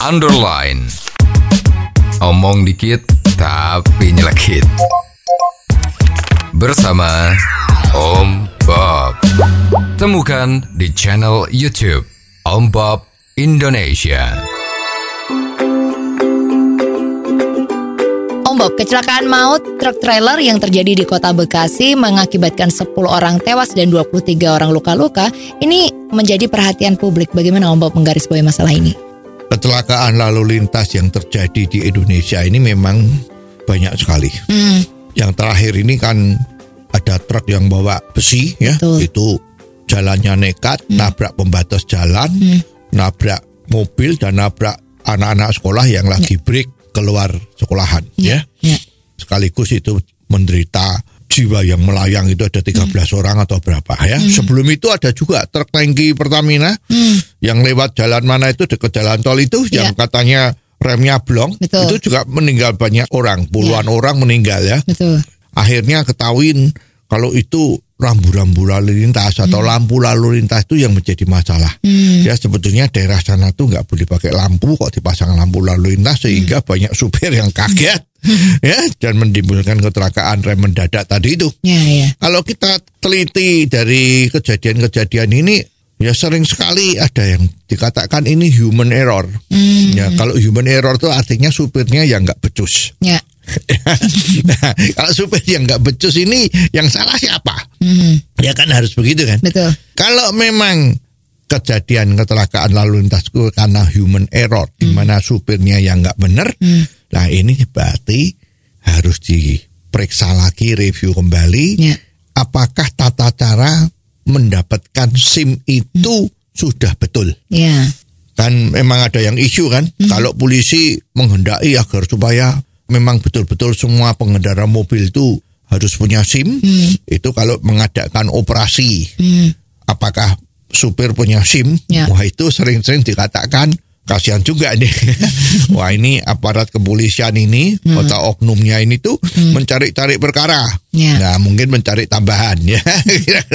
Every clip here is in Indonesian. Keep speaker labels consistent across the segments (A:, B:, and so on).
A: underline. Omong dikit tapi nyelekit. Bersama Om Bob. Temukan di channel YouTube Om Bob Indonesia.
B: Om Bob, kecelakaan maut truk trailer yang terjadi di kota Bekasi mengakibatkan 10 orang tewas dan 23 orang luka-luka. Ini menjadi perhatian publik. Bagaimana Om Bob menggarisbawahi masalah ini?
C: Kecelakaan lalu lintas yang terjadi di Indonesia ini memang banyak sekali.
B: Hmm,
C: Yang terakhir ini kan ada truk yang bawa besi ya,
B: Betul.
C: itu jalannya nekat, nabrak pembatas jalan, nabrak mobil dan nabrak anak-anak sekolah yang lagi break keluar sekolahan ya.
B: ya.
C: Sekaligus itu menderita jiwa yang melayang itu ada 13 orang atau berapa ya. Sebelum itu ada juga truk tangki Pertamina yang lewat jalan mana itu dekat jalan tol itu yang
B: Ya.
C: katanya remnya blong
B: Betul.
C: itu juga meninggal banyak orang, puluhan orang meninggal ya.
B: Betul.
C: Akhirnya ketahuin kalau itu rambu-rambu lalu lintas atau lampu lalu lintas itu yang menjadi masalah. Ya sebetulnya daerah sana tuh nggak boleh pakai lampu kok dipasang lampu lalu lintas sehingga banyak supir yang kaget ya dan menimbulkan kecelakaan rem mendadak tadi itu.
B: Ya, ya.
C: Kalau kita teliti dari kejadian-kejadian ini ya sering sekali ada yang dikatakan ini human error. Ya kalau human error itu artinya supirnya yang nggak becus.
B: Ya.
C: nah, kalau supir yang nggak becus ini yang salah siapa?
B: Hmm,
C: Ya kan harus begitu kan?
B: betul.
C: Kalau memang kejadian kecelakaan lalu lintas itu karena human error, di mana supirnya yang nggak benar, nah ini berarti harus diperiksa lagi, review kembali,
B: Ya.
C: apakah tata cara mendapatkan SIM itu sudah betul.
B: Ya.
C: Kan memang ada yang isu kan, kalau polisi menghendaki agar supaya memang betul-betul semua pengendara mobil itu harus punya SIM, itu kalau mengadakan operasi
B: Hmm,
C: apakah supir punya SIM?
B: Ya.
C: Wah itu sering-sering dikatakan kasihan juga nih. Wah ini aparat kepolisian ini atau oknumnya ini tuh mencari-cari perkara.
B: Ya.
C: Nah mungkin mencari tambahan ya,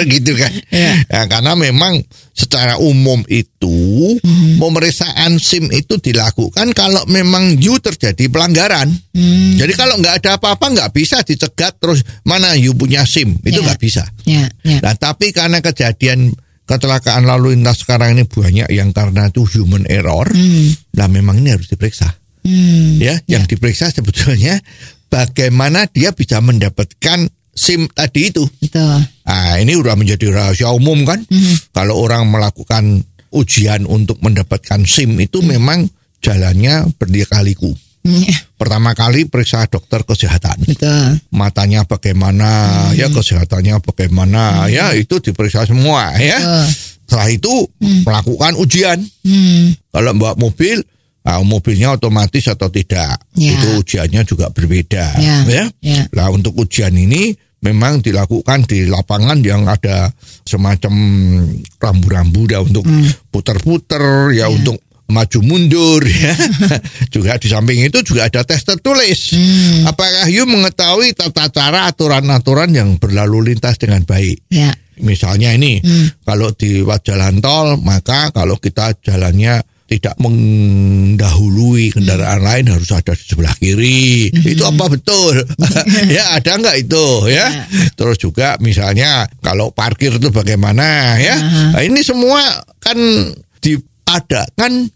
C: gitu kan.
B: Ya.
C: Ya, karena memang secara umum itu pemeriksaan SIM itu dilakukan kalau memang you terjadi pelanggaran.
B: Hmm.
C: Jadi kalau nggak ada apa-apa nggak bisa dicegat terus mana you punya SIM itu
B: Ya.
C: nggak bisa.
B: Ya. Ya.
C: Nah, tapi karena kejadian kecelakaan lalu lintas sekarang ini banyak yang karena itu human error,
B: Hmm.
C: nah memang ini harus diperiksa.
B: Hmm.
C: Ya, yang diperiksa sebetulnya bagaimana dia bisa mendapatkan SIM tadi itu.
B: Betul.
C: Ah, ini udah menjadi rahasia umum kan? Kalau orang melakukan ujian untuk mendapatkan SIM itu memang jalannya berliku
B: Ya.
C: Pertama kali periksa dokter kesehatan
B: Betul.
C: matanya bagaimana, ya kesehatannya bagaimana, ya itu diperiksa semua ya.
B: Betul.
C: Setelah itu melakukan ujian.
B: Hmm.
C: Kalau bawa mobil, ah, mobilnya otomatis atau tidak,
B: Ya.
C: itu ujiannya juga berbeda,
B: Ya.
C: ya.
B: Ya.
C: Nah untuk ujian ini memang dilakukan di lapangan yang ada semacam rambu-rambu ya untuk putar-putar, ya untuk maju mundur ya. juga di samping itu juga ada tes tertulis. Apakah you mengetahui tata cara aturan-aturan yang berlalu lintas dengan baik?
B: Ya.
C: Misalnya ini, kalau di jalan tol, maka kalau kita jalannya tidak mendahului kendaraan lain harus ada di sebelah kiri. Itu apa betul? ya ada nggak itu ya? Terus juga misalnya kalau parkir itu bagaimana ya? Nah, ini semua kan diadakan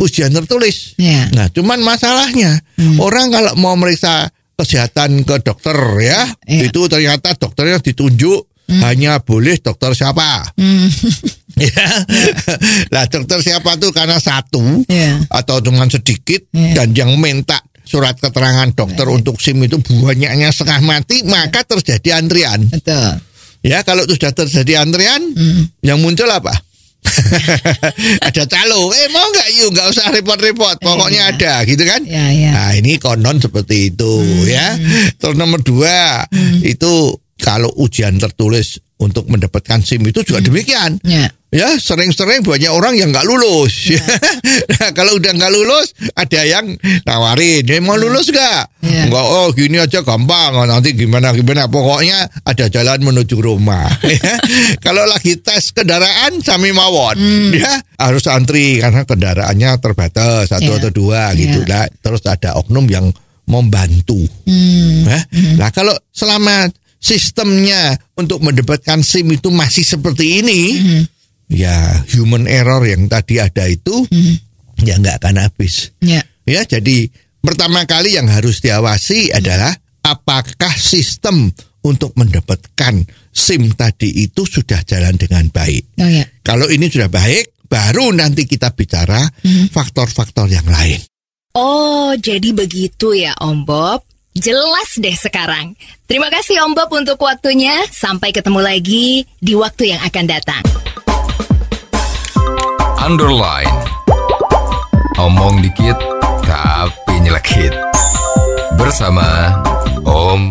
C: ujian tertulis.
B: Ya.
C: Nah, cuman masalahnya orang kalau mau meriksa kesehatan ke dokter ya,
B: Iya.
C: itu ternyata dokternya ditunjuk hanya boleh dokter siapa.
B: Hmm.
C: ya. Lah dokter siapa tuh karena satu
B: Iya.
C: atau cuma sedikit
B: Iya.
C: dan yang minta surat keterangan dokter untuk SIM itu banyaknya setengah mati, maka terjadi antrian.
B: Betul.
C: Ya, kalau sudah terjadi antrian, yang muncul apa? ada calo, eh mau nggak yuk nggak usah repot-repot, pokoknya
B: Iya.
C: ada gitu kan?
B: Ya, ya.
C: Nah ini konon seperti itu ya. Terus nomor dua itu kalau ujian tertulis untuk mendapatkan SIM itu juga demikian.
B: Ya.
C: Ya sering-sering banyak orang yang nggak lulus. nah, kalau udah nggak lulus ada yang nawarin, "Ya, mau lulus nggak?
B: Ya. Iya.
C: Enggak oh gini aja gampang oh, nanti gimana gimana pokoknya ada jalan menuju rumah. Kalau lagi tes kendaraan sami mawon ya harus antri karena kendaraannya terbatas satu
B: Iya.
C: atau dua
B: Iya.
C: gitu lah. Terus ada oknum yang membantu.
B: Hmm.
C: Ya. Nah kalau selama sistemnya untuk mendapatkan SIM itu masih seperti ini,
B: Hmm.
C: ya human error yang tadi ada itu ya nggak akan habis.
B: Ya.
C: Ya, jadi pertama kali yang harus diawasi adalah apakah sistem untuk mendapatkan SIM tadi itu sudah jalan dengan baik.
B: Oh ya.
C: Kalau ini sudah baik, baru nanti kita bicara faktor-faktor yang lain.
B: Oh, jadi begitu ya Om Bob. Jelas deh sekarang. Terima kasih Om Bob untuk waktunya. Sampai ketemu lagi di waktu yang akan datang.
A: Underline. Omong dikit tapi nyelekit. Bersama Om